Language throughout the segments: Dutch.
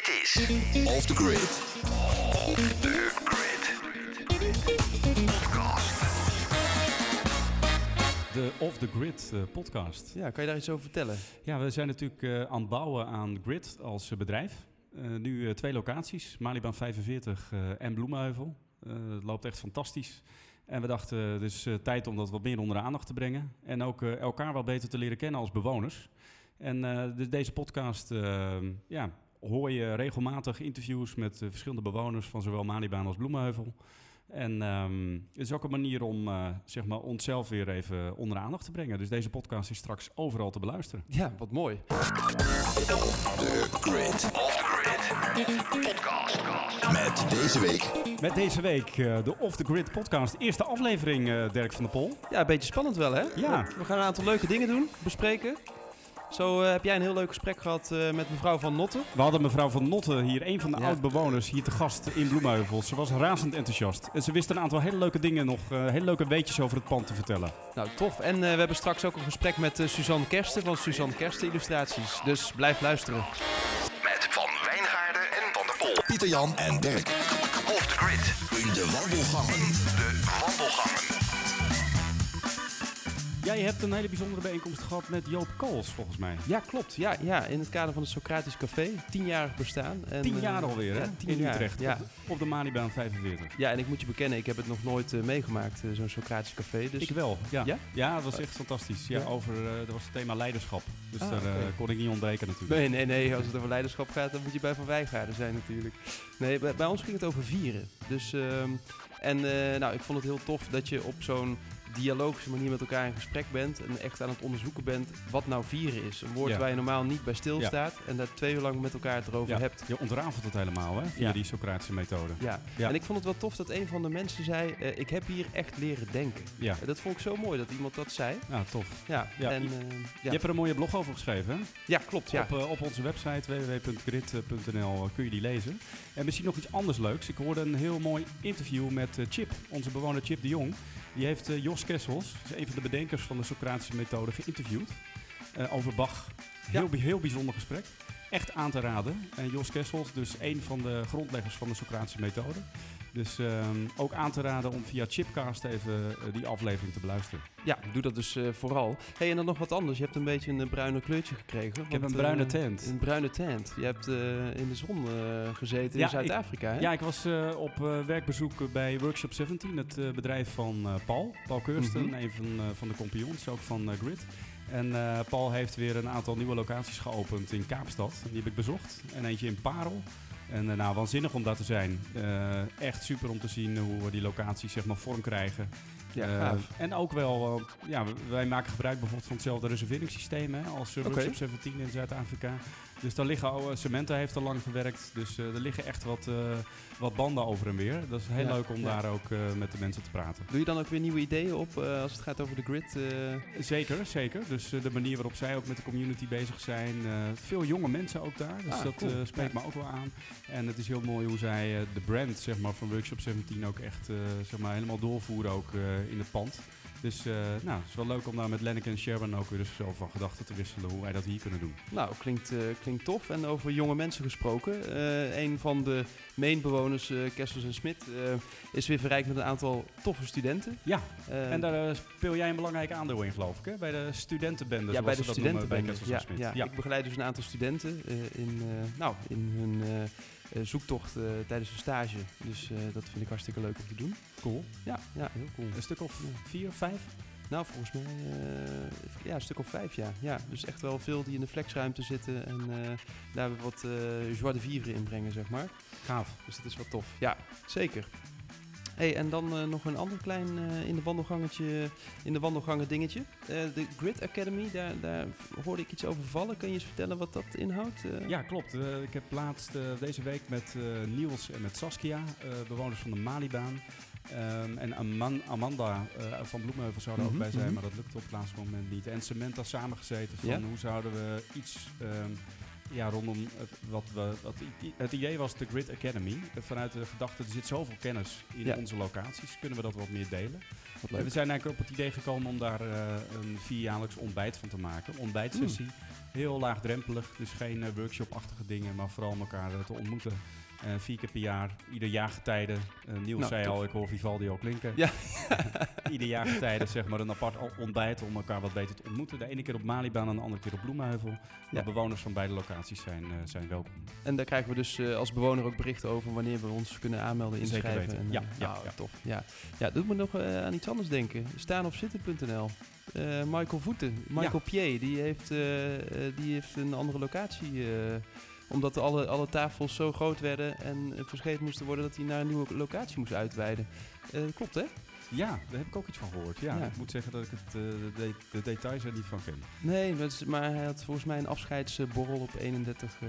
Dit is Off the grid. The Grid Podcast. De Off the Grid eh, podcast. Ja, kan je daar iets over vertellen? Ja, we zijn natuurlijk eh, aan het bouwen aan Grid als eh, bedrijf. Eh, nu eh, twee locaties, Malibaan 45 eh, en Bloemenheuvel. Eh, het loopt echt fantastisch. En we dachten, dus eh, tijd om dat wat meer onder de aandacht te brengen. En ook eh, elkaar wat beter te leren kennen als bewoners. En eh, dus deze podcast ja, hoor je regelmatig interviews met eh, verschillende bewoners van zowel Malibaan als Bloemenheuvel. En ehm, het is ook een manier om eh, zeg maar onszelf weer even onder de aandacht te brengen. Dus deze podcast is straks overal te beluisteren. Ja, wat mooi. The grid. Off the Grid Podcast. Met deze week Met deze week eh, de Off the Grid podcast. Eerste aflevering, eh, Dirk van der Pol. Ja, een beetje spannend wel, hè? Ja. We gaan een aantal leuke dingen doen, bespreken. Zo eh, heb jij een heel leuk gesprek gehad eh, met mevrouw van Notten. We hadden mevrouw van Notten hier, een van de Ja. oud-bewoners, hier te gast in Bloemheuvel. Ze was razend enthousiast. En ze wist een aantal hele leuke dingen nog, eh, hele leuke weetjes over het pand te vertellen. Nou, tof. En eh, we hebben straks ook een gesprek met Suzanne Kersten van Suzanne Kersten Illustraties. Dus blijf luisteren. Met Van Wijngaarden en Van der Pol. Pieter Jan en Dirk. Off the Grid. In de wandelgangen. De wandelgangen. Jij hebt een hele bijzondere bijeenkomst gehad met Joop Kools, volgens mij. Ja, klopt. Ja, ja, in het kader van het Socratisch Café. Tienjarig bestaan. En, Tien eh, jaar alweer, hè? Ja, tien in jaar. Utrecht. Ja. Op, de, op de Manibaan 45. ja, en ik moet je bekennen, ik heb het nog nooit eh, meegemaakt, eh, zo'n Socratisch Café. Dus... Ik wel, ja. Ja? Ja, dat was echt fantastisch. Ja, over, eh, dat was het thema leiderschap. Dus Ah, daar eh, kon ik niet ontbreken natuurlijk. Nee, nee, nee. Als het over leiderschap gaat, dan moet je bij Van Wijngaarden zijn natuurlijk. Nee, bij, bij ons ging het over vieren. Dus, ehm, en eh, nou, ik vond het heel tof dat je op zo'n dialogische manier met elkaar in gesprek bent. En echt aan het onderzoeken bent wat nou vieren is. Een woord Ja. waar je normaal niet bij stilstaat. En daar twee uur lang met elkaar het erover Ja, hebt. je ontrafelt het helemaal, hè? Via die Socratische methode. Ja. Ja. en ik vond het wel tof dat een van de mensen zei: eh, Ik heb hier echt leren denken. Ja, dat vond ik zo mooi dat iemand dat zei. ja tof. Ja, Ja, en, je- eh, Je hebt er een mooie blog over geschreven, hè? ja klopt. Ja. Op, eh, op onze website www.grid.nl kun je die lezen. En misschien nog iets anders leuks. Ik hoorde een heel mooi interview met Chip, onze bewoner Chip de Jong. Die heeft eh, Jos Kessels, een van de bedenkers van de Socratische methode, geïnterviewd. eh, over Bach. Heel, heel bijzonder gesprek. Echt aan te raden. En Jos Kessels, dus een van de grondleggers van de Socratische methode. Dus ehm, ook aan te raden om via Chipcast even eh, die aflevering te beluisteren. Ja, doe dat dus eh, vooral. hey, en dan nog wat anders. Je hebt een beetje een eh, bruine kleurtje gekregen. Ik heb want, een bruine tent. Een bruine tent. Je hebt in de zon gezeten Ja, in Zuid-Afrika? Ja, ik was op werkbezoek bij Workshop 17, het bedrijf van Paul. Paul Keursten, Mhm. een van, van de compagnons, ook van Grid. En Paul heeft weer een aantal nieuwe locaties geopend in Kaapstad. Die heb ik bezocht. En eentje in Parel. En eh, nou, waanzinnig om daar te zijn. Eh, echt super om te zien hoe we die locaties zeg maar vorm krijgen. Ja, Eh, en ook wel, ja, wij maken gebruik bijvoorbeeld van hetzelfde reserveringssysteem hè, als Oké. Workshop 17 in Zuid-Afrika. Dus daar liggen al, Cementa heeft er lang gewerkt, dus eh, er liggen echt wat, eh, wat banden over en weer. Dat is heel Ja, leuk om ja. daar ook eh, met de mensen te praten. Doe je dan ook weer nieuwe ideeën op als het gaat over de grid? Zeker, zeker. Dus de manier waarop zij ook met de community bezig zijn. veel jonge mensen ook daar, dus Ah, dat cool. spreekt Ja. me ook wel aan. En het is heel mooi hoe zij de brand zeg maar, van Workshop 17 ook echt zeg maar, helemaal doorvoeren ook, in het pand. Dus eh, nou, het is wel leuk om daar met Lenneke en Sharon ook weer eens zo van gedachten te wisselen hoe wij dat hier kunnen doen. Nou, klinkt, eh, klinkt tof. En over jonge mensen gesproken. eh, een van de mainbewoners, Kessels en Smit, is weer verrijkt met een aantal toffe studenten. Ja, en daar speel jij een belangrijk aandeel in geloof ik, hè? bij de studentenbende. ja, bij de studentenbende. Bij Ja, en Smit. ja. Ja. Ik begeleid dus een aantal studenten in, nou, in hun zoektocht eh, tijdens hun stage. Dus eh, dat vind ik hartstikke leuk om te doen. cool. Ja, ja heel cool. Een stuk of vier, vijf? Nou, volgens mij eh, ja, een stuk of vijf, ja. ja. Dus echt wel veel die in de flexruimte zitten en eh, daar wat eh joie de vivre in brengen, zeg maar. Gaaf. Dus dat is wel tof. Ja, zeker. Hey, en dan eh, nog een ander klein eh, in de wandelgangetje, in de wandelgangen dingetje. Eh, de Grid Academy, daar, daar hoorde ik iets over vallen. Kun je eens vertellen wat dat inhoudt? Ja, klopt. Ik heb laatst deze week met Niels en met Saskia, bewoners van de Malibaan. ehm, en Aman- Amanda van Bloemenheuvel zou er Mhm, ook bij zijn, mhm. maar dat lukte op het laatste moment niet. En Cementa samengezeten van Ja? hoe zouden we iets ehm, ja, rondom het, wat we. Wat het idee was de Grid Academy. Vanuit de gedachte, er zit zoveel kennis in Ja. onze locaties. Kunnen we dat wat meer delen? Wat we zijn eigenlijk op het idee gekomen om daar eh, een vierjaarlijks ontbijt van te maken. Ontbijtsessie. Heel laagdrempelig, dus geen eh, workshop-achtige dingen, maar vooral elkaar eh, te ontmoeten. Eh, vier keer per jaar, ieder jaargetijde. Eh Niels Nou, zei tof. al, ik hoor Vivaldi al klinken. Ja. ieder jaargetijde zeg maar een apart ontbijt om elkaar wat beter te ontmoeten. De ene keer op Malibaan en de andere keer op Bloemenheuvel. Ja. De bewoners van beide locaties zijn, eh, zijn welkom. En daar krijgen we dus als bewoner ook berichten over wanneer we ons kunnen aanmelden, Zeker inschrijven. weten. En, Ja, ja, nou, ja. tof. Ja. ja, doet me nog aan iets anders denken. Staanopzitten.nl. Eh Michael Voeten, Michael Pier, die heeft, die heeft een andere locatie. Eh, omdat alle, alle tafels zo groot werden en eh, verscheept moesten worden dat hij naar een nieuwe locatie moest uitweiden. Eh, klopt hè? Ja, daar heb ik ook iets van gehoord. Ja, Ja. ik moet zeggen dat ik het, eh, de, de- de details er niet van ken. Nee, dat is, maar hij had volgens mij een afscheidsborrel op 31, eh,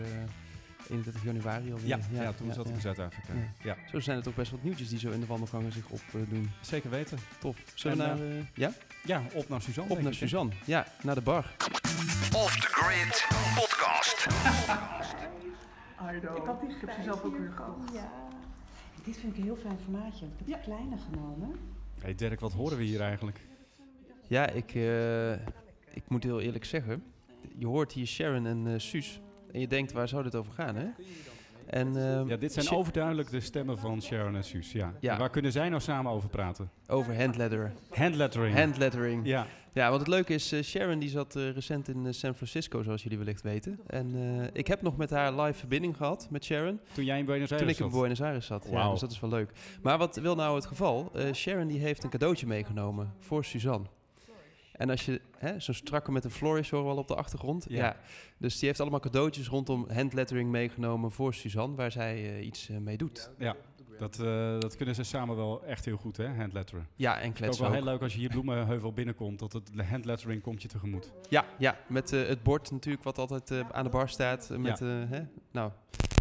31 januari alweer. Ja, ja, toen zat ik in Zuid-Afrika. Ja. Ja. Zo zijn het ook best wat nieuwtjes die zo in de wandelgangen zich opdoen. zeker weten. Tof. Zullen we naar, eh, ja? Ja, op naar Suzanne. op naar? Suzanne. Ja, naar de bar. Off the Grid Podcast. Ik had die ik heb ze zelf ook weer gehad. Ja. Dit vind ik een heel fijn formaatje. Ik heb de kleine genomen. Hey Dirk, wat horen we hier eigenlijk? Ja, ik, eh, ik moet heel eerlijk zeggen. Je hoort hier Sharon en eh Suus. En je denkt, waar zou dit over gaan, hè? En, ehm, Ja, dit zijn overduidelijk de stemmen van Sharon en Suus. Ja. Ja. En Waar kunnen zij nou samen over praten? over handlettering. Handlettering. Handlettering. Ja, Ja, wat het leuke is, eh, Sharon die zat eh, recent in eh, San Francisco, zoals jullie wellicht weten. En ik heb nog met haar live verbinding gehad, met Sharon. toen jij in Buenos Aires Toen ik in zat. Buenos Aires zat. Ja, dus dat is wel leuk. Maar wat wil nou het geval? Sharon die heeft een cadeautje meegenomen voor Suzanne. En als je, hè, zo'n strakke met een flourish horen we al op de achtergrond. Ja. Ja. Dus die heeft allemaal cadeautjes rondom handlettering meegenomen voor Suzanne, waar zij iets mee doet. Ja, dat, eh, dat kunnen ze samen wel echt heel goed, hè, handletteren. Ja, en Het is ook kletsen wel ook. heel leuk als je hier Bloemenheuvel binnenkomt, dat het, de handlettering komt je tegemoet. Ja, ja, met eh, het bord natuurlijk wat altijd eh, aan de bar staat. met hè, nou,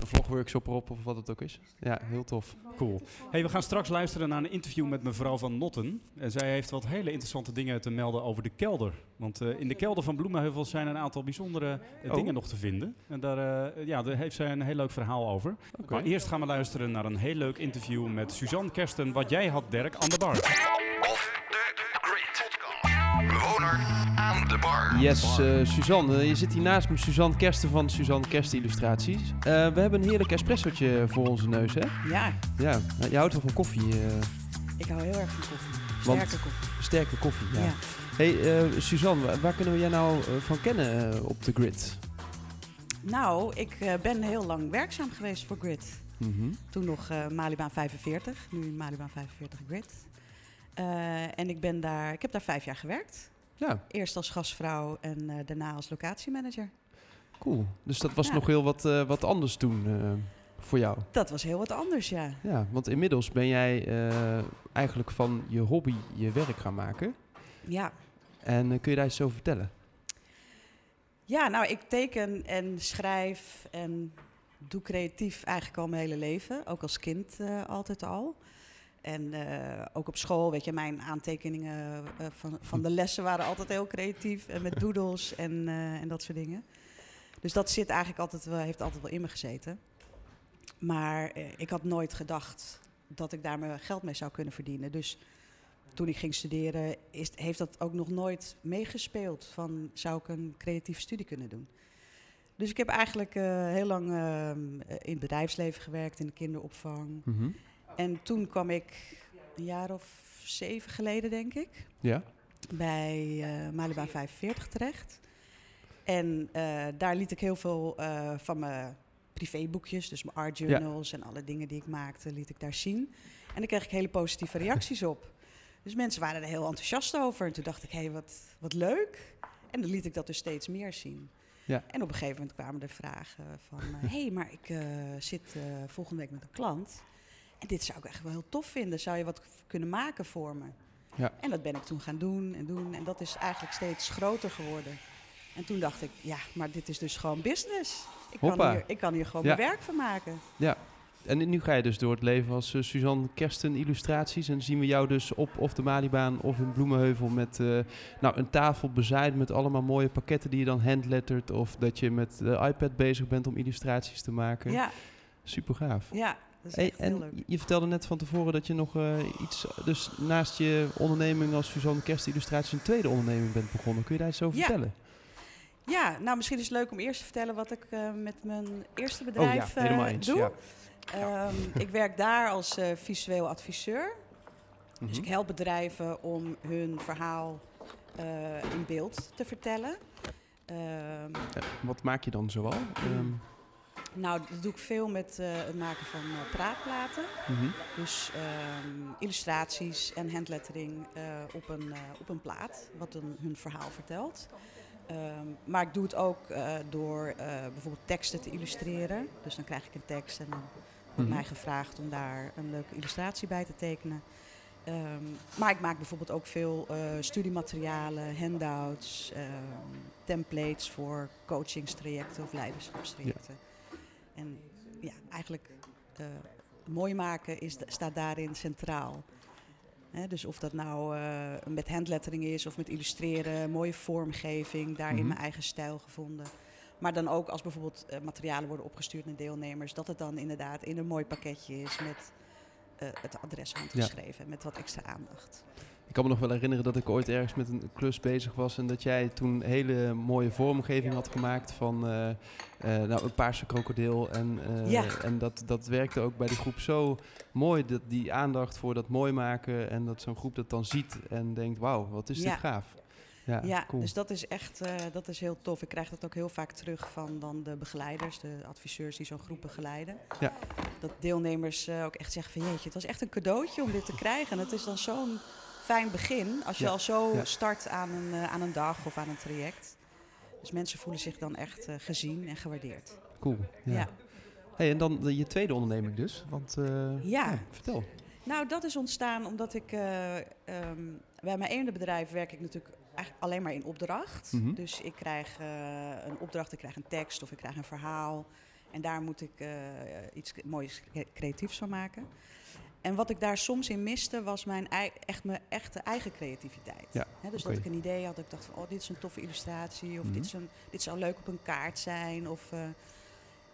een vlogworkshop erop of wat het ook is. Ja, heel tof. Cool. Hey, we gaan straks luisteren naar een interview met mevrouw van Notten. En zij heeft wat hele interessante dingen te melden over de kelder. Want eh, in de kelder van Bloemenheuvel zijn een aantal bijzondere eh, Oh. dingen nog te vinden. En daar, eh, ja, daar heeft zij een heel leuk verhaal over. Maar eerst gaan we luisteren naar een heel leuk interview met Suzanne Kersten, wat jij had, Dirk, aan de bar. Bar. Yes, eh, Suzanne. je zit hier naast me, Suzanne Kersten van Suzanne Kersten Illustraties. Eh, we hebben een heerlijk espressootje voor onze neus, hè? Ja, Ja, je houdt wel van koffie. eh, ik hou heel erg van koffie. Want- Sterke koffie. sterke koffie, ja. Ja. hey, eh, Suzanne, wa- waar kunnen we jij nou van kennen op de grid? Nou, ik eh, ben heel lang werkzaam geweest voor Grid. Mhm. Toen nog eh Malibaan 45, nu Malibaan 45 Grid. Eh, en ik, ben daar, ik heb daar vijf jaar gewerkt. Ja, Eerst als gastvrouw en eh, daarna als locatiemanager. cool. Dus dat was Ja. nog heel wat, eh, wat anders toen eh, voor jou. Dat was heel wat anders, ja. Ja, want inmiddels ben jij eigenlijk van je hobby je werk gaan maken. Ja, En kun je daar iets over vertellen? Ja, nou, ik teken en schrijf en doe creatief eigenlijk al mijn hele leven. Ook als kind altijd al. En eh, ook op school, weet je, mijn aantekeningen eh, van, van de lessen waren altijd heel creatief. En met doodles en, eh, en dat soort dingen. Dus dat zit eigenlijk altijd wel, heeft altijd wel in me gezeten. Maar ik had nooit gedacht dat ik daar mijn geld mee zou kunnen verdienen. Dus toen ik ging studeren, is, heeft dat ook nog nooit meegespeeld. Van zou ik een creatieve studie kunnen doen? Dus ik heb eigenlijk heel lang eh, in het bedrijfsleven gewerkt, in de kinderopvang. Mhm. En toen kwam ik een jaar of zeven geleden, denk ik, Ja? bij eh Malibaan 45 terecht. En eh, daar liet ik heel veel eh, van mijn privéboekjes, dus mijn art journals en alle dingen die ik maakte, liet ik daar zien. En daar kreeg ik hele positieve reacties op. Dus mensen waren er heel enthousiast over. En toen dacht ik, hé, hey, wat, wat leuk. En dan liet ik dat dus steeds meer zien. Ja. En op een gegeven moment kwamen er vragen van... Hé, hey, maar ik eh, zit eh, volgende week met een klant. En dit zou ik echt wel heel tof vinden. Zou je wat kunnen maken voor me? Ja. En dat ben ik toen gaan doen en doen. En dat is eigenlijk steeds groter geworden. En toen dacht ik, ja, maar dit is dus gewoon business. Ik, kan hier, ik kan hier gewoon Ja. mijn werk van maken. Ja. En nu ga je dus door het leven als eh, Suzanne Kersten Illustraties. En zien we jou dus op of de Malibaan of in Bloemenheuvel met eh, nou, een tafel bezaaid met allemaal mooie pakketten die je dan handlettert. Of dat je met de iPad bezig bent om illustraties te maken. Ja, Super gaaf. ja dat is Hey, echt heel en leuk. je vertelde net van tevoren dat je nog eh, iets, dus naast je onderneming als Suzanne Kersten Illustraties, een tweede onderneming bent begonnen. Kun je daar iets over Ja. vertellen? Ja, nou misschien is het leuk om eerst te vertellen wat ik eh, met mijn eerste Oh ja, bedrijf eh, eens. doe. Ja. Ehm, ik werk daar als eh, visueel adviseur. Dus Mhm. ik help bedrijven om hun verhaal eh, in beeld te vertellen. Ehm, Eh, wat maak je dan zoal? Ehm, nou, dat doe ik veel met eh, het maken van eh, praatplaten. mhm. Dus ehm, illustraties en handlettering eh, op, een, op een plaat, wat een, hun verhaal vertelt. Ehm, maar ik doe het ook door bijvoorbeeld teksten te illustreren. Dus dan krijg ik een tekst en dan wordt Mhm. mij gevraagd om daar een leuke illustratie bij te tekenen. Ehm, maar ik maak bijvoorbeeld ook veel studiematerialen, handouts, templates voor coachingstrajecten of leiderschapstrajecten. En ja, eigenlijk eh, mooi maken is, staat daarin centraal. Dus of dat nou eh, met handlettering is of met illustreren, mooie vormgeving, daarin Mhm. mijn eigen stijl gevonden. Maar dan ook als bijvoorbeeld eh, materialen worden opgestuurd naar deelnemers, dat het dan inderdaad in een mooi pakketje is met het adres handgeschreven, met wat extra aandacht. Ik kan me nog wel herinneren dat ik ooit ergens met een klus bezig was en dat jij toen hele mooie vormgeving had gemaakt van eh, eh, nou, een paarse krokodil. En, eh, Ja. en dat, dat werkte ook bij die groep zo mooi, dat die aandacht voor dat mooi maken en dat zo'n groep dat dan ziet en denkt, wauw, wat is Ja. dit gaaf. Ja, Ja, cool. dus dat is echt dat is heel tof. Ik krijg dat ook heel vaak terug van dan de begeleiders, de adviseurs die zo'n groep begeleiden. Ja. Dat deelnemers ook echt zeggen van jeetje, het was echt een cadeautje om dit te krijgen. En het is dan zo'n fijn begin als je Ja, al zo ja. start aan een, eh, aan een dag of aan een traject. Dus mensen voelen zich dan echt eh, gezien en gewaardeerd. cool. Ja. Ja. Hey, en dan de- je tweede onderneming dus, want eh, Ja. vertel. Nou, dat is ontstaan omdat ik eh, ehm, bij mijn ene bedrijf werk ik natuurlijk eigenlijk alleen maar in opdracht. Mhm. Dus ik krijg eh, een opdracht, ik krijg een tekst of ik krijg een verhaal. En daar moet ik eh, iets moois cre- creatiefs van maken. En wat ik daar soms in miste, was mijn, echt mijn echte eigen creativiteit. Ja, dus dat ik een idee had, dat ik dacht van, oh, dit is een toffe illustratie. Of Mhm. dit, is een, dit zou leuk op een kaart zijn. Of, eh,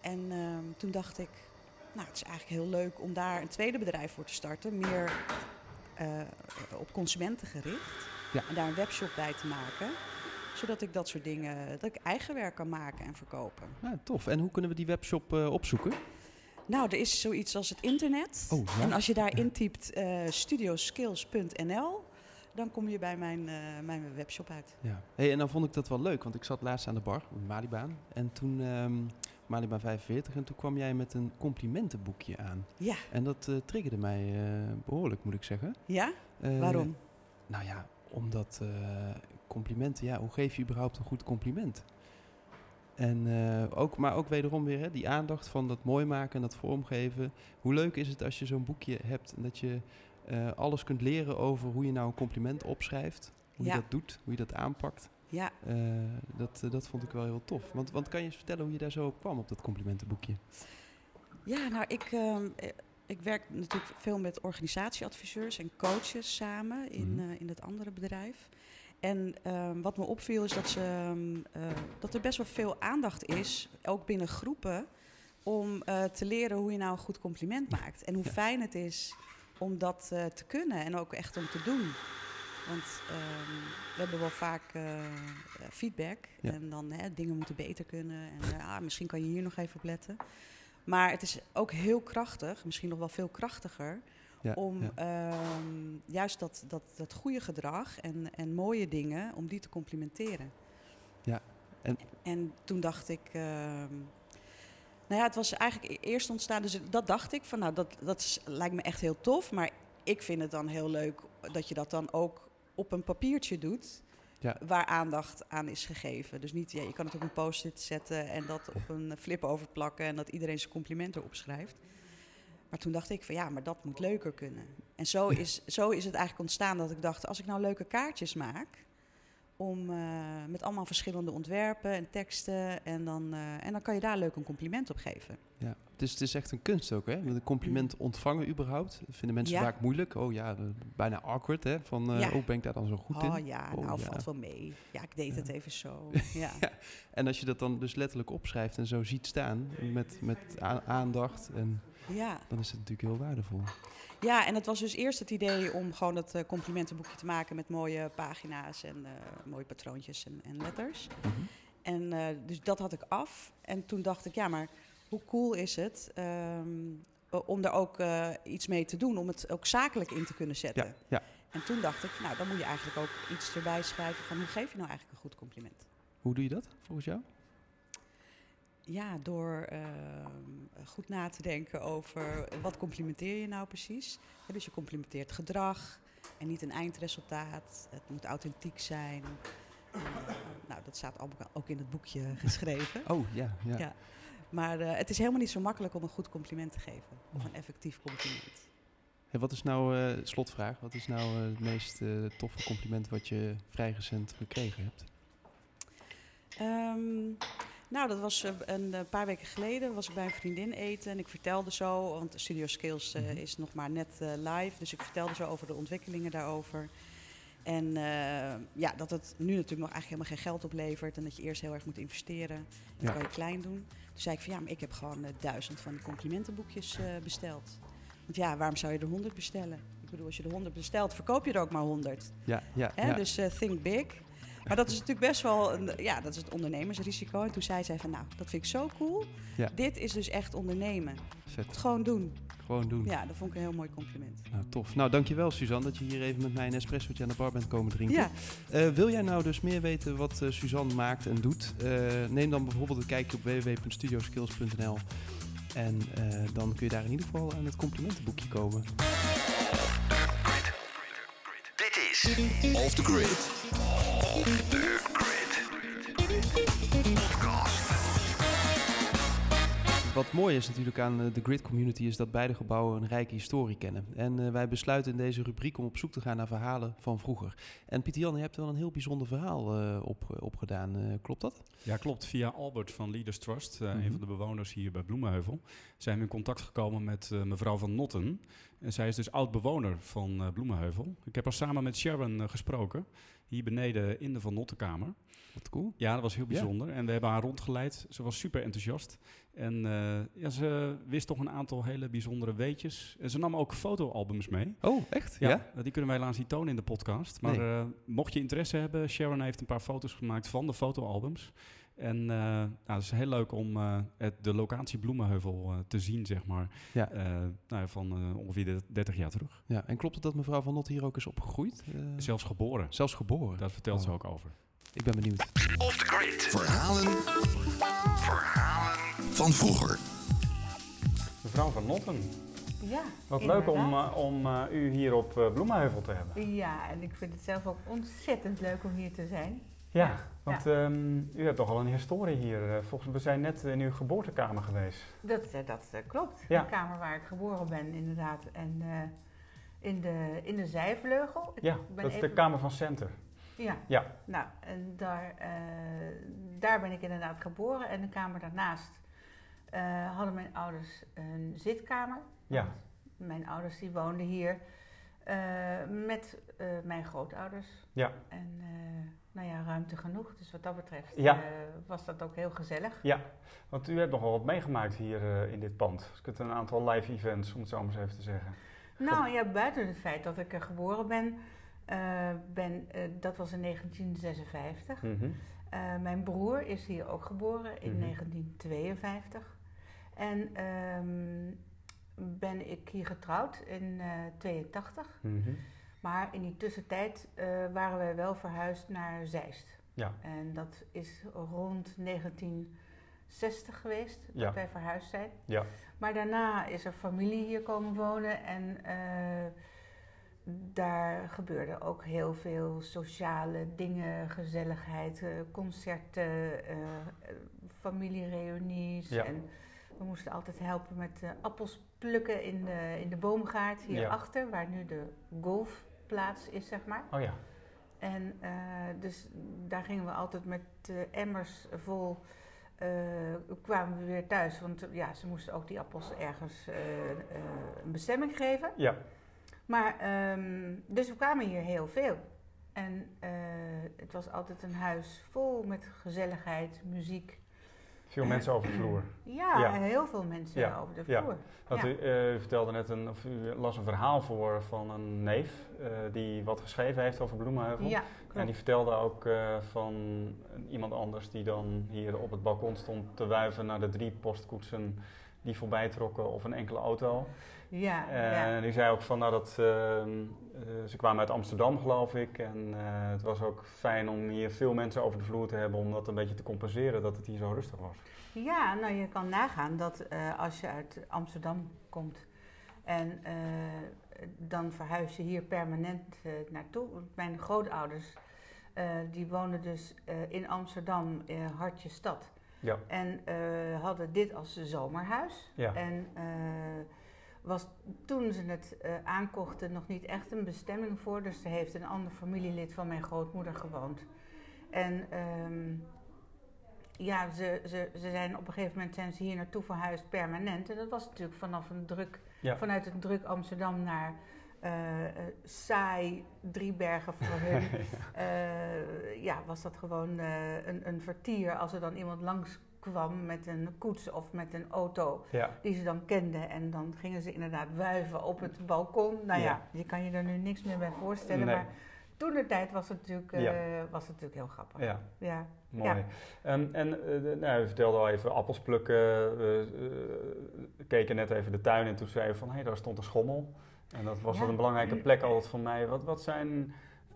en ehm, toen dacht ik, nou, het is eigenlijk heel leuk om daar een tweede bedrijf voor te starten. Meer eh, op consumenten gericht. Ja. En daar een webshop bij te maken. Zodat ik dat soort dingen, dat ik eigen werk kan maken en verkopen. Ja, tof. En hoe kunnen we die webshop eh, opzoeken? Nou, er is zoiets als het internet. Oh, ja. En als je daar intypt eh studioskills.nl, dan kom je bij mijn, eh, mijn webshop uit. Ja. Hey, en dan vond ik dat wel leuk, want ik zat laatst aan de bar, op Malibaan. En toen, ehm Malibaan 45, en toen kwam jij met een complimentenboekje aan. Ja, En dat eh, triggerde mij eh, behoorlijk, moet ik zeggen. ja? Waarom? Nou ja, omdat complimenten, ja, hoe geef je überhaupt een goed compliment? En eh, ook, maar ook wederom weer hè, die aandacht van dat mooi maken en dat vormgeven. Hoe leuk is het als je zo'n boekje hebt en dat je eh, alles kunt leren over hoe je nou een compliment opschrijft. Hoe Ja. je dat doet, hoe je dat aanpakt. Ja, Eh, dat, dat vond ik wel heel tof. Want, want kan je eens vertellen hoe je daar zo op kwam op dat complimentenboekje? ja nou, ik, ehm, eh, ik werk natuurlijk veel met organisatieadviseurs en coaches samen in, eh, in het andere bedrijf. En ehm, wat me opviel is dat, ze, ehm, eh, dat er best wel veel aandacht is, ook binnen groepen, om eh, te leren hoe je nou een goed compliment maakt. En hoe Ja. fijn het is om dat eh, te kunnen en ook echt om te doen. Want ehm, we hebben wel vaak feedback Ja. en dan hè, dingen moeten beter kunnen. En ah, misschien kan je hier nog even op letten. Maar het is ook heel krachtig, misschien nog wel veel krachtiger, Ja, om ja. ehm, juist dat, dat, dat goede gedrag en, en mooie dingen, om die te complimenteren. Ja, en- en toen dacht ik, ehm, nou ja, het was eigenlijk e- eerst ontstaan, dus dat dacht ik van, nou, dat, dat is, lijkt me echt heel tof, maar ik vind het dan heel leuk dat je dat dan ook op een papiertje doet. Ja. Waar aandacht aan is gegeven. Dus niet, ja, je kan het op een post-it zetten en dat op een flip overplakken en dat iedereen zijn complimenten opschrijft. Maar toen dacht ik van ja, maar dat moet leuker kunnen. En zo is, zo is het eigenlijk ontstaan dat ik dacht, als ik nou leuke kaartjes maak, om, eh, met allemaal verschillende ontwerpen en teksten, en dan, eh, en dan kan je daar leuk een compliment op geven. Ja, is, het is echt een kunst ook, hè? Met een compliment ontvangen überhaupt. Dat vinden mensen Ja. vaak moeilijk. Oh ja, eh, bijna awkward, hè? Van, eh Ja. oh, ben ik daar dan zo goed oh in? ja, Oh, nou ja. valt wel mee. Ja, ik deed het even zo. Ja. En als je dat dan dus letterlijk opschrijft en zo ziet staan, met, met aandacht, en, ja. dan is het natuurlijk heel waardevol. Ja, en het was dus eerst het idee om gewoon dat eh, complimentenboekje te maken met mooie pagina's en eh, mooie patroontjes en, en letters. Mhm. En eh, dus dat had ik af. En toen dacht ik, ja, maar hoe cool is het ehm, om er ook eh, iets mee te doen, om het ook zakelijk in te kunnen zetten. Ja, ja. En toen dacht ik, nou, dan moet je eigenlijk ook iets erbij schrijven van hoe geef je nou eigenlijk een goed compliment? Hoe doe je dat volgens jou? Ja, door ehm, goed na te denken over wat complimenteer je nou precies. Dus je complimenteert gedrag en niet een eindresultaat. Het moet authentiek zijn. Eh, nou, dat staat allemaal ook in het boekje geschreven. Oh, ja. ja. Ja. Maar eh, het is helemaal niet zo makkelijk om een goed compliment te geven. Of een effectief compliment. En wat is nou, eh, slotvraag, wat is nou eh, het meest toffe compliment wat je vrij recent gekregen hebt? Ehm, nou, dat was een eh, paar weken geleden. Was ik bij een vriendin eten en ik vertelde zo, want Studio Skills Mhm. is nog maar net live, dus ik vertelde zo over de ontwikkelingen daarover. En ja, dat het nu natuurlijk nog eigenlijk helemaal geen geld oplevert en dat je eerst heel erg moet investeren. Dat Ja. kan je klein doen. Toen zei ik van ja, maar ik heb gewoon eh, duizend van die complimentenboekjes eh, besteld. Want ja, waarom zou je er honderd bestellen? Ik bedoel, als je er honderd bestelt, verkoop je er ook maar honderd. Ja, ja, Hè? ja. Dus eh, think big. Maar dat is natuurlijk best wel, een, ja, dat is het ondernemersrisico. En toen zei zij van, nou, dat vind ik zo cool. Ja. Dit is dus echt ondernemen. vet. Het gewoon doen. Gewoon doen. Ja, dat vond ik een heel mooi compliment. Nou, tof. Nou, dankjewel Suzanne dat je hier even met mij een espressootje aan de bar bent komen drinken. Ja, Eh, wil jij nou dus meer weten wat eh, Suzanne maakt en doet? Eh, neem dan bijvoorbeeld een kijkje op www.studioskills.nl en eh, dan kun je daar in ieder geval aan het complimentenboekje komen. Dit is Off the Grid Wat mooi is natuurlijk aan eh, de Grid Community is dat beide gebouwen een rijke historie kennen. En eh, wij besluiten in deze rubriek om op zoek te gaan naar verhalen van vroeger. En Pieter Jan, je hebt wel een heel bijzonder verhaal eh, op, opgedaan. Klopt dat? Ja, klopt. Via Albert van Leaders Trust, eh, Mhm. een van de bewoners hier bij Bloemenheuvel, zijn we in contact gekomen met mevrouw van Notten. En zij is dus oud-bewoner van Bloemenheuvel. Ik heb haar samen met Sharon gesproken, hier beneden in de Van Nottenkamer. Wat cool. Ja, dat was heel Ja. bijzonder. En we hebben haar rondgeleid. Ze was super enthousiast. En eh, ja, ze wist toch een aantal hele bijzondere weetjes. En ze nam ook fotoalbums mee. Oh, echt? Ja, Ja? die kunnen wij helaas niet tonen in de podcast. Maar Nee. eh, mocht je interesse hebben, Sharon heeft een paar foto's gemaakt van de fotoalbums. En eh, nou, het is heel leuk om het, de locatie Bloemenheuvel te zien, zeg maar. Ja. Nou ja, van ongeveer de 30 jaar terug. ja. En klopt het dat mevrouw Van Not hier ook is opgegroeid? Zelfs geboren. zelfs geboren? Daar vertelt ze Oh. ook over. Ik ben benieuwd. Off the Grid. Verhalen Verhalen van vroeger. Mevrouw van Notten, Ja, wat inderdaad. leuk om, eh, om eh, u hier op eh, Bloemenheuvel te hebben. Ja, en ik vind het zelf ook ontzettend leuk om hier te zijn. Ja, want ehm, u hebt toch al een historie hier. volgens we zijn net in uw geboortekamer geweest. Dat, eh, dat klopt. Ja. De kamer waar ik geboren ben, inderdaad. En eh, in, de, in de zijvleugel. Ik Ja, ben dat is de kamer van Center. Ja. Ja. Nou, en daar, eh, daar ben ik inderdaad geboren. En de kamer daarnaast eh, hadden mijn ouders een zitkamer. Ja. Mijn ouders die woonden hier eh, met mijn grootouders. Ja. En nou ja, ruimte genoeg. Dus wat dat betreft Ja. was dat ook heel gezellig. Ja, want u hebt nogal wat meegemaakt hier in dit pand. Dus ik heb een aantal live events, om het zo maar eens even te zeggen. Nou ja, buiten het feit dat ik er geboren ben, eh, ben eh, dat was in 1956. Mhm. Eh, mijn broer is hier ook geboren in Mhm. 1952. En ehm, ben ik hier getrouwd in eh 82. Mhm. Maar in die tussentijd waren wij wel verhuisd naar Zeist. Ja. En dat is rond 1960 geweest dat Ja. wij verhuisd zijn. Ja. Maar daarna is er familie hier komen wonen en daar gebeurde ook heel veel sociale dingen, gezelligheid, eh, concerten, eh, eh, familiereunies. Ja. En we moesten altijd helpen met appels plukken in de, in de boomgaard hierachter, waar nu de golfplaats is, zeg maar. Oh ja. En dus daar gingen we altijd met emmers vol. kwamen we weer thuis, want ja, ze moesten ook die appels ergens een bestemming geven. Ja. Maar, ehm, dus we kwamen hier heel veel. En eh, het was altijd een huis vol met gezelligheid, muziek. Veel mensen over de vloer. Ja, Ja. heel veel mensen Ja, over de ja. vloer. Want Ja. u, eh, u vertelde net een, of u las een verhaal voor van een neef eh, die wat geschreven heeft over Bloemenheuvel. Ja, En die vertelde ook eh, van iemand anders die dan hier op het balkon stond te wuiven naar de drie postkoetsen die voorbij trokken of een enkele auto. Ja, ja. En die zei ook van nou dat ehm, eh, ze kwamen uit Amsterdam geloof ik en eh, het was ook fijn om hier veel mensen over de vloer te hebben om dat een beetje te compenseren dat het hier zo rustig was. Ja, nou je kan nagaan dat eh, als je uit Amsterdam komt en dan verhuis je hier permanent naartoe. Mijn grootouders die woonden dus in Amsterdam, Hartje Stad. Ja. En eh, hadden dit als zomerhuis. Ja. En eh, was toen ze het eh, aankochten nog niet echt een bestemming voor. Dus er heeft een ander familielid van mijn grootmoeder gewoond. En ehm, ja, ze, ze, ze zijn op een gegeven moment zijn ze hier naartoe verhuisd permanent. En dat was natuurlijk vanaf een druk, Ja. vanuit een druk Amsterdam naar eh, eh, saai Driebergen voor hun. Eh, ja, was dat gewoon een, een vertier als er dan iemand langs kwam met een koets of met een auto Ja. die ze dan kenden. En dan gingen ze inderdaad wuiven op het balkon. Nou ja, Ja. je kan je er nu niks meer bij voorstellen. Nee. Maar toen de tijd was het natuurlijk, was het natuurlijk heel grappig. ja. Ja. Mooi. Ja. Ehm, en de- nou, u vertelde al even appels plukken. We keken net even de tuin en toen zei je van... hé, hey, daar stond een schommel. En dat was Ja. een belangrijke plek altijd voor mij. Wat, wat zijn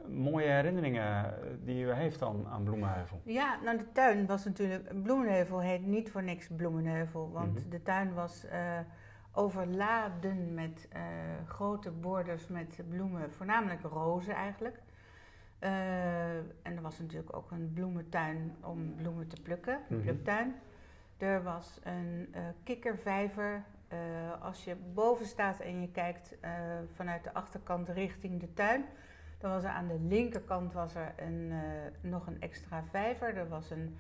mooie herinneringen eh, die u heeft aan, aan Bloemenheuvel? Ja, nou de tuin was natuurlijk... Bloemenheuvel heet niet voor niks Bloemenheuvel. Want Mhm. de tuin was eh, overladen met eh, grote borders met bloemen. Voornamelijk rozen eigenlijk. En er was natuurlijk ook een bloementuin om bloemen te plukken. Een Mhm. pluktuin. Er was een eh, kikkervijver. Eh, als je boven staat en je kijkt eh, vanuit de achterkant richting de tuin... Dan was er aan de linkerkant was er een, eh, nog een extra vijver. Er was een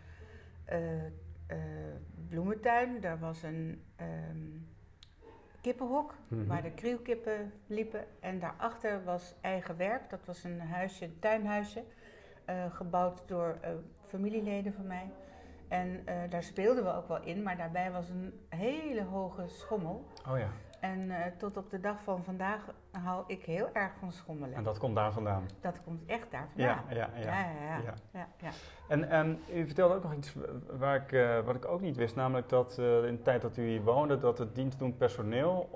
bloementuin. Er was een ehm, kippenhok Mhm. waar de krielkippen liepen. En daarachter was eigen werk. Dat was een huisje, een tuinhuisje. gebouwd door familieleden van mij. En eh, daar speelden we ook wel in. Maar daarbij was een hele hoge schommel. Oh ja, En eh, tot op de dag van vandaag hou ik heel erg van schommelen. en dat komt daar vandaan. Dat komt echt daar vandaan. ja, ja. ja, ja, ja. ja. ja, ja. En u vertelde ook nog iets waar ik, eh, wat ik ook niet wist. Namelijk dat in de tijd dat u hier woonde... dat het dienstdoend personeel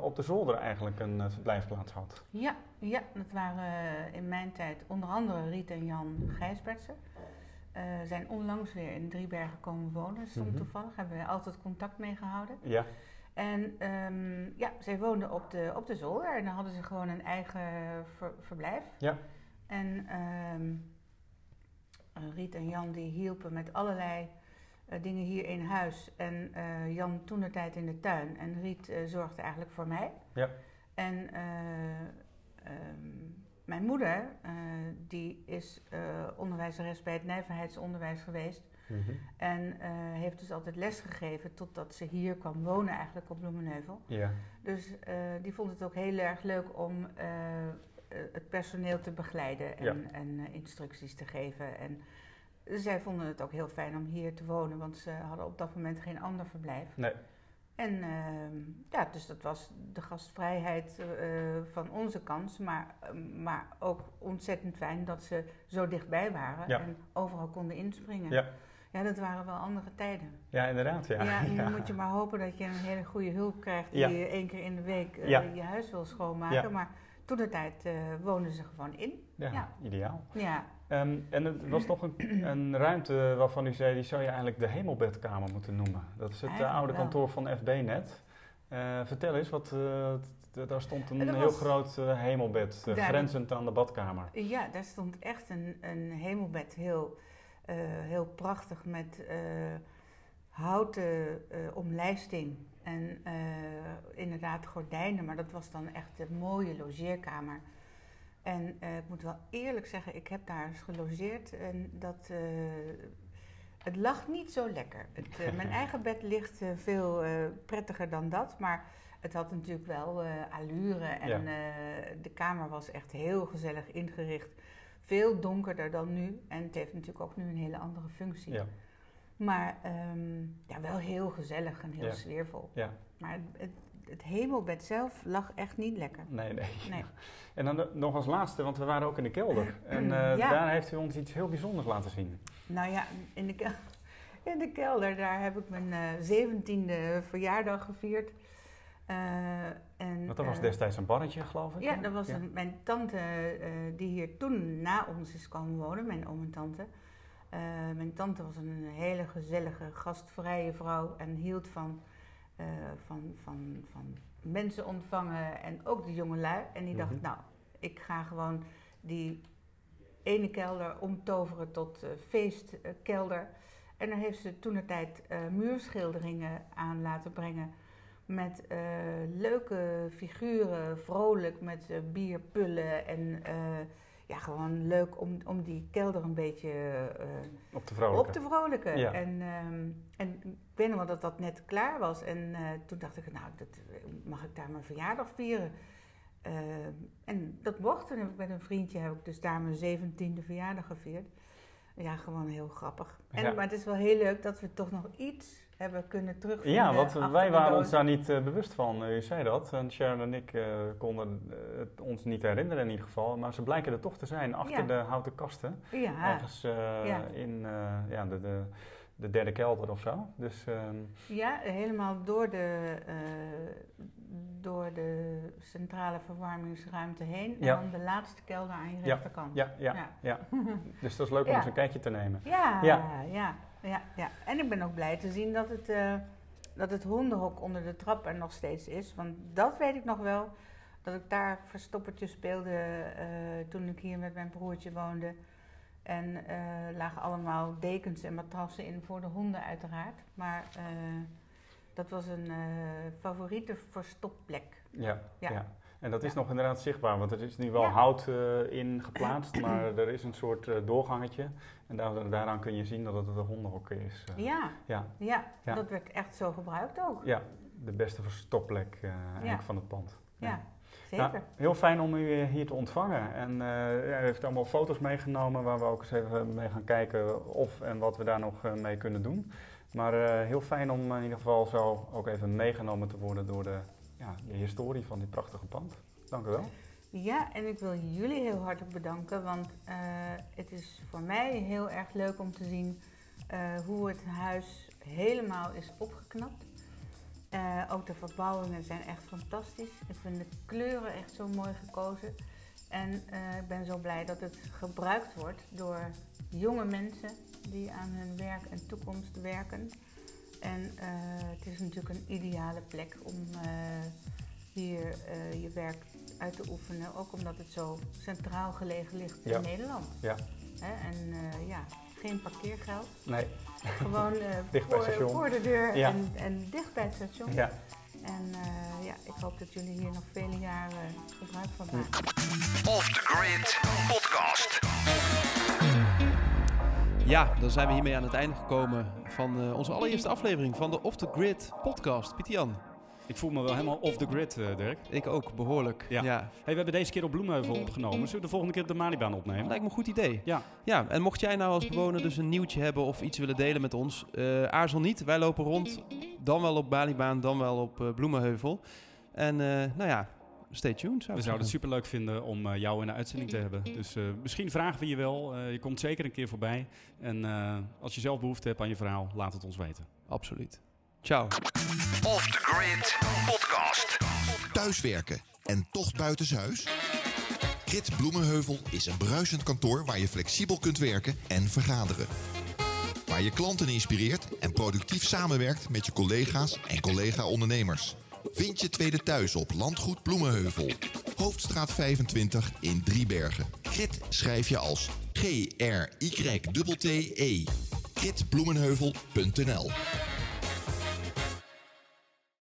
op de zolder eigenlijk een verblijfplaats had. Ja, ja, dat waren in mijn tijd onder andere Riet en Jan Gijsbertsen. Eh zijn onlangs weer in Driebergen komen wonen, stond Mhm. toevallig. Hebben we altijd contact mee gehouden. Ja, En ehm, ja, zij woonden op de, op de zolder en dan hadden ze gewoon een eigen ver- verblijf. Ja. En ehm, eh, Riet en Jan die hielpen met allerlei eh, dingen hier in huis. En Jan toen de tijd in de tuin. En Riet zorgde eigenlijk voor mij. Ja. En eh, ehm, mijn moeder, eh, die is eh, onderwijzeres bij het nijverheidsonderwijs geweest. Mhm. En eh, heeft dus altijd les gegeven totdat ze hier kwam wonen eigenlijk op Bloemenheuvel. ja. Dus die vond het ook heel erg leuk om het personeel te begeleiden en, Ja. en instructies te geven. En zij vonden het ook heel fijn om hier te wonen, want ze hadden op dat moment geen ander verblijf. Nee. En ehm, ja, dus dat was de gastvrijheid eh, van onze kant, maar, eh, maar ook ontzettend fijn dat ze zo dichtbij waren Ja. en overal konden inspringen. Ja. Ja, dat waren wel andere tijden. Ja, inderdaad. Ja. Ja, en dan moet je maar hopen dat je een hele goede hulp krijgt die je één keer in de week eh, je huis wil schoonmaken. Maar toen de tijd eh, woonden ze gewoon in. Ja, Ja. ideaal. Ja, Ehm, en er was nog een, een ruimte waarvan u zei, die zou je eigenlijk de hemelbedkamer moeten noemen. Dat is het eh, oude wel. kantoor van FB-net. Eh, vertel eens, wat, eh, daar stond een heel was- groot hemelbed, grenzend aan de badkamer. ja daar stond echt een, een hemelbed heel, heel prachtig met houten omlijsting. En inderdaad gordijnen, maar dat was dan echt een mooie logeerkamer. En eh, ik moet wel eerlijk zeggen, ik heb daar eens gelogeerd en dat, eh, het lag niet zo lekker. Het, eh, mijn eigen bed ligt veel prettiger dan dat, maar het had natuurlijk wel allure en Ja. de kamer was echt heel gezellig ingericht. Veel donkerder dan nu en het heeft natuurlijk ook nu een hele andere functie. Ja. Maar ehm, ja, wel heel gezellig en heel Ja. sfeervol. Ja. Maar het, het, het hemelbed zelf lag echt niet lekker. Nee, nee. Nee. En dan nog als laatste, want we waren ook in de kelder. En eh, Ja. daar heeft u ons iets heel bijzonders laten zien. Nou ja, in de, kel- in de kelder, daar heb ik mijn zeventiende verjaardag gevierd. Eh, en, Want dat was eh, destijds een barretje, geloof ik. Ja, hè? dat was een, mijn tante eh, die hier toen na ons is komen wonen, mijn oom en tante. Eh, mijn tante was een hele gezellige, gastvrije vrouw en hield van, eh, van, van, van mensen ontvangen en ook de jongelui. En die dacht, Mhm. nou, ik ga gewoon die ene kelder omtoveren tot eh, feestkelder. En daar heeft ze toen de tijd eh, muurschilderingen aan laten brengen. Met leuke figuren, vrolijk met bierpullen. En ja, gewoon leuk om, om die kelder een beetje eh, Op de vrolijke. op te vrolijken. Ja. En, ehm, en ik weet nog wel dat dat net klaar was. En eh, toen dacht ik, nou, dat, mag ik daar mijn verjaardag vieren? En dat mocht. Ik met een vriendje heb ik dus daar mijn zeventiende verjaardag gevierd. Ja, gewoon heel grappig. En, Ja. Maar het is wel heel leuk dat we toch nog iets hebben kunnen terugvinden. Ja, want wij waren ons daar niet eh, bewust van. Eh, u zei dat. En Sharon en ik eh, konden eh, het ons niet herinneren in ieder geval. Maar ze blijken er toch te zijn achter Ja. de houten kasten. Ja, Ergens eh, Ja. in eh, ja, de, de, de derde kelder of zo. Dus ehm, ja, helemaal door de, eh, door de centrale verwarmingsruimte heen. En dan de laatste kelder aan je rechterkant. ja, ja, Ja. Dus dat is leuk om eens een kijkje te nemen. Ja, Ja. Ja, ja, En ik ben ook blij te zien dat het, eh, dat het hondenhok onder de trap er nog steeds is. Want dat weet ik nog wel. Dat ik daar verstoppertje speelde eh, toen ik hier met mijn broertje woonde. En eh lagen allemaal dekens en matrassen in voor de honden uiteraard. Maar dat was een favoriete verstopplek. Ja, ja. Ja. En dat is nog inderdaad zichtbaar, want er is nu wel hout eh, in geplaatst, maar er is een soort eh, doorgangetje. En daar, daaraan kun je zien dat het een hondenhok is. eh. Ja, ja, ja, dat werd echt zo gebruikt ook. ja, de beste verstopplek eigenlijk van het pand. Ja, zeker. Nou, heel fijn om u hier te ontvangen. En eh, ja, u heeft allemaal foto's meegenomen waar we ook eens even mee gaan kijken of en wat we daar nog mee kunnen doen. Maar heel fijn om in ieder geval zo ook even meegenomen te worden door de, ja, de historie van dit prachtige pand. Dank u wel. Ja, en ik wil jullie heel hartelijk bedanken, want eh, het is voor mij heel erg leuk om te zien eh, hoe het huis helemaal is opgeknapt. Eh, ook de verbouwingen zijn echt fantastisch. Ik vind de kleuren echt zo mooi gekozen. En ik ben zo blij dat het gebruikt wordt door jonge mensen die aan hun werk en toekomst werken. En eh, het is natuurlijk een ideale plek om eh, hier eh, je werk uit te oefenen. Ook omdat het zo centraal gelegen ligt Ja. in Nederland. Ja. Hè? En eh, ja, geen parkeergeld. Nee, Gewoon eh, Dicht bij voor, voor de deur Ja. en, en dicht bij het station. ja. En eh, ja, ik hoop dat jullie hier nog vele jaren gebruik van maken. Off the Grid Podcast. Ja, dan zijn we hiermee aan het einde gekomen van eh, onze allereerste aflevering van de Off the Grid podcast. Pieter-Jan, Ik voel me wel helemaal off the grid, eh, Dirk. ik ook behoorlijk. Ja. ja. Hey, we hebben deze keer op Bloemheuvel opgenomen. Zullen we de volgende keer op de Malibaan opnemen? Lijkt me een goed idee. Ja. Ja, en mocht jij nou als bewoner dus een nieuwtje hebben of iets willen delen met ons, eh, aarzel niet. Wij lopen rond, dan wel op Balibaan, dan wel op Bloemenheuvel. En nou ja, stay tuned zou We zouden het superleuk vinden om eh, jou in de uitzending te hebben. Dus eh, misschien vragen we je wel. Eh, je komt zeker een keer voorbij. En eh, als je zelf behoefte hebt aan je verhaal, laat het ons weten. Absoluut. Ciao. Off the Grid Podcast. Thuiswerken en toch buitenshuis? Grit Bloemenheuvel is een bruisend kantoor waar je flexibel kunt werken en vergaderen. Waar je klanten inspireert en productief samenwerkt met je collega's en collega-ondernemers. Vind je tweede thuis op Landgoed Bloemenheuvel. Hoofdstraat 25 in Driebergen. Grit schrijf je als G-R-Y-T-T-E. Gritbloemenheuvel.nl